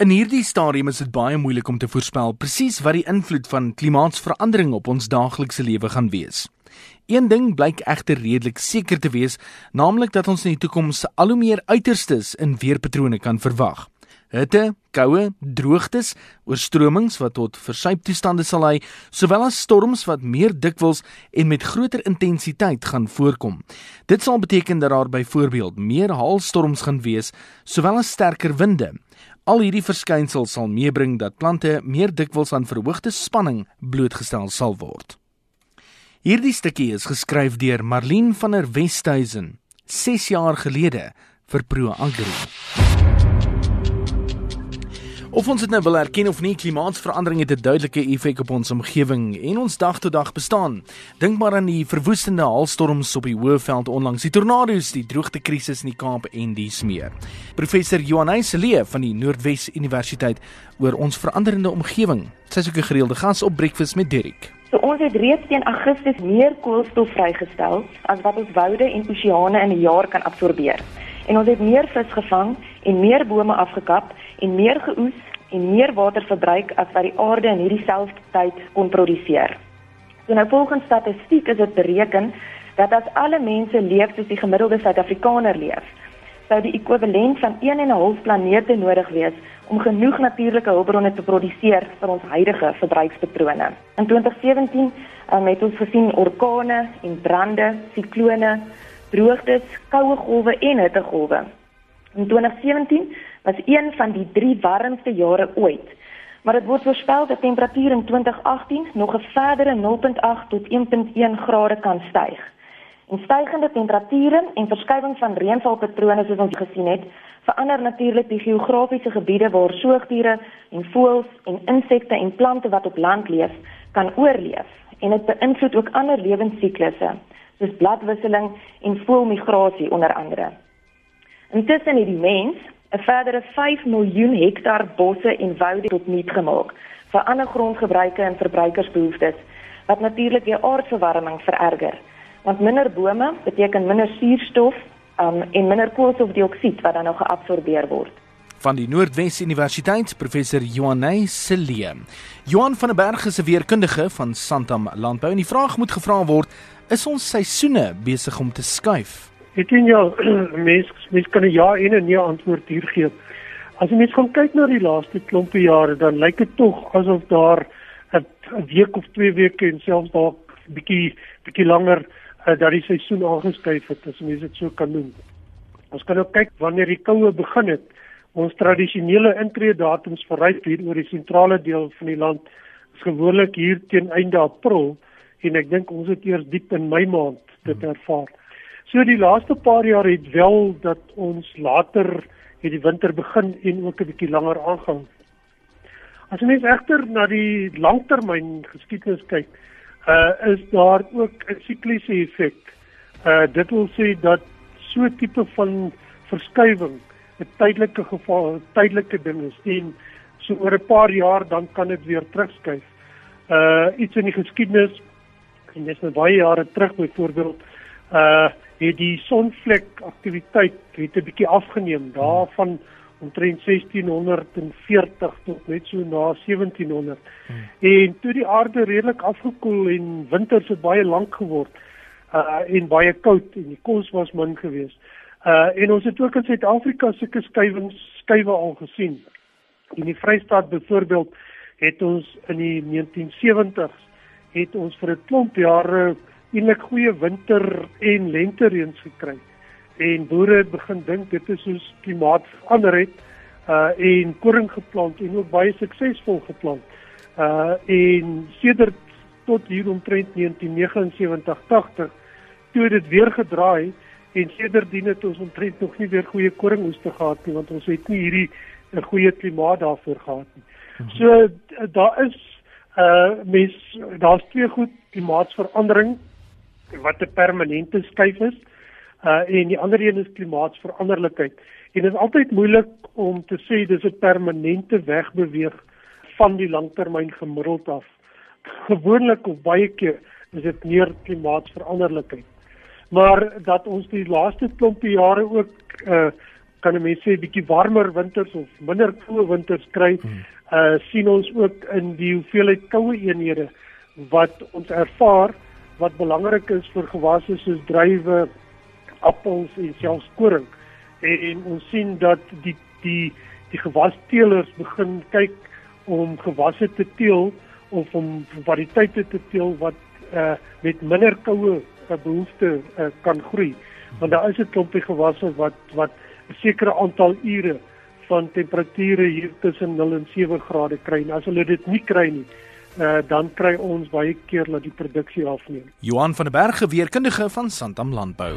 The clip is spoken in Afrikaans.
In hierdie stadium is dit baie moeilik om te voorspel presies wat die invloed van klimaatsverandering op ons daaglikse lewe gaan wees. Een ding blyk egter redelik seker te wees, naamlik dat ons in die toekoms al hoe meer uiterstes in weerpatrone kan verwag. Hitte, koue, droogtes, oorstromings wat tot versuiptoestande sal lei, sowel as storms wat meer dikwels en met groter intensiteit gaan voorkom. Dit sal beteken dat daar byvoorbeeld meer haalstorms gaan wees, sowel as sterker winde. Al hierdie verskynsels sal meebring dat plante meer dikwels aan verhoogde spanning blootgestel sal word. Hierdie stukkie is geskryf deur Marlene van der Westhuizen 6 jaar gelede vir Pro Agri. Of ons dit nou wil erken of nie, klimaatsverandering het 'n duidelike effek op ons omgewing en ons dag tot dag bestaan. Dink maar aan die verwoestende haalstorms op die Hoëveld onlangs, die tornado's, die droogtekrisis in die Kaap en die smeer. Professor Johannes Celee van die Noordwes Universiteit oor ons veranderende omgewing. Sy is ook 'n gereelde gas op Breakfast met Dirk. So ons het reeds teen Augustus meer koolstof vrygestel as wat ons woude en oseane in 'n jaar kan absorbeer. En ons het meer vis gevang en meer bome afgekap en meer geoes en meer water verbruik as wat die aarde in hierdie selfde tyd kon produseer. So nou volgens statistiek is dit bereken dat as alle mense leef soos die gemiddelde Suid-Afrikaner leef, sou die ekwivalent van 1 en 'n half planete nodig wees om genoeg natuurlike hulpbronne te produseer vir ons huidige verbruikspatrone. In 2017 um, het ons gesien orkane en brande, siklone, droogtes, koue golwe en hittegolwe. In 2017 was een van die drie warmste jare ooit. Maar dit word voorspel dat temperatuur in 2018 nog 'n verdere 0.8 tot 1.1 grade kan styg. En stygende temperature en verskywing van reënvalpatrone soos ons gesien het, verander natuurlik die geografiese gebiede waar soogdiere en voëls en insekte en plante wat op land leef, kan oorleef. En dit beïnvloed ook ander lewensiklusse, soos bladwisseling en voëlmigrasie onder andere. Intussen het die mens 'n verdere 5 miljoen hektaar bosse en woude tot nut gemaak vir ander grondgebruike en verbruikersbehoeftes wat natuurlik die aardverwarming vererger. Want minder bome beteken minder suurstof um, en minder koolstofdioksied wat dan nou geabsorbeer word. Van die Noordwes Universiteit, professor Johanne Celie. Johan van der Berg is 'n weerkundige van Santam Landbou en die vraag moet gevra word: Is ons seisoene besig om te skuif? Ek dink ja, mense mens kan 'n ja en 'n nee antwoord hier gee. As jy mens gaan kyk na die laaste klompe jare, dan lyk dit tog asof daar 'n week of twee weke en selfs dalk bietjie bietjie langer uh, dat die seisoen aangeskuif het, as mense dit so kan noem. Ons kan ook kyk wanneer die koue begin het. Ons tradisionele intree datums verryk hier oor die sentrale deel van die land is gewoonlik hier teen einde April en ek dink ons het eers diep in Mei maand dit ervaar. So die laaste paar jaar het wel dat ons later het die winter begin en ook 'n bietjie langer aangaan. As mens egter na die langtermyn geskiedenis kyk, uh is daar ook 'n sikliese effek. Uh dit wil sê dat so tipe van verskywing 'n tydelike geval, 'n tydelike ding is en so oor 'n paar jaar dan kan dit weer terugskuif. Uh iets in die geskiedenis en dis nou baie jare terug byvoorbeeld uh het die sonvlek aktiwiteit het 'n bietjie afgeneem daarvan omtrent 1640 tot net so na 1700. Hmm. En toe die aarde redelik afgekoel en winters het baie lank geword uh en baie koud en die kos was min geweest. Uh en ons het ook in Suid-Afrika sulke skywings skuwe al gesien. In die Vrystaat byvoorbeeld het ons in die 1970s het ons vir 'n klomp jare eintlik goeie winter en lente reëns gekry. En boere het begin dink dit is soos klimaat verander het uh en koring geplant en ook baie suksesvol geplant. Uh en sedert tot hier omtrent 1979-80 toe dit weer gedraai en sedertdien het ons omtrent nog nie weer goeie koringoeste gehad nie want ons het nie hierdie 'n uh, goeie klimaat daarvoor gehad nie. Mhm. So daar is uh mens daar's twee goed klimaatsverandering wat 'n permanente skuif is. Uh en die ander een is klimaatsveranderlikheid. En dit is altyd moeilik om te sê dis 'n permanente wegbeweeg van die langtermyn gemiddeld af. Gewoonlik of baie keer is dit meer klimaatsveranderlikheid. Maar dat ons die laaste klompie jare ook uh kan 'n mens sê bietjie warmer winters of minder koue winters kry. Hmm. Uh sien ons ook in die hoeveelheid koue eenhede wat ons ervaar wat belangrik is vir gewasse soos druiwe, appels en selfs koring. En, en ons sien dat die die die gewasteelers begin kyk om gewasse te teel of om variëteite te teel wat uh met minder koue uh, behoefte uh, kan groei. Want daar is 'n klompie gewasse wat wat 'n sekere aantal ure van temperature hier tussen 0 en 7 grade kry. En as hulle dit nie kry nie, uh, dan kry ons baie keer dat die produksie afneem. Johan van der Berg, weerkundige van Santam Landbou.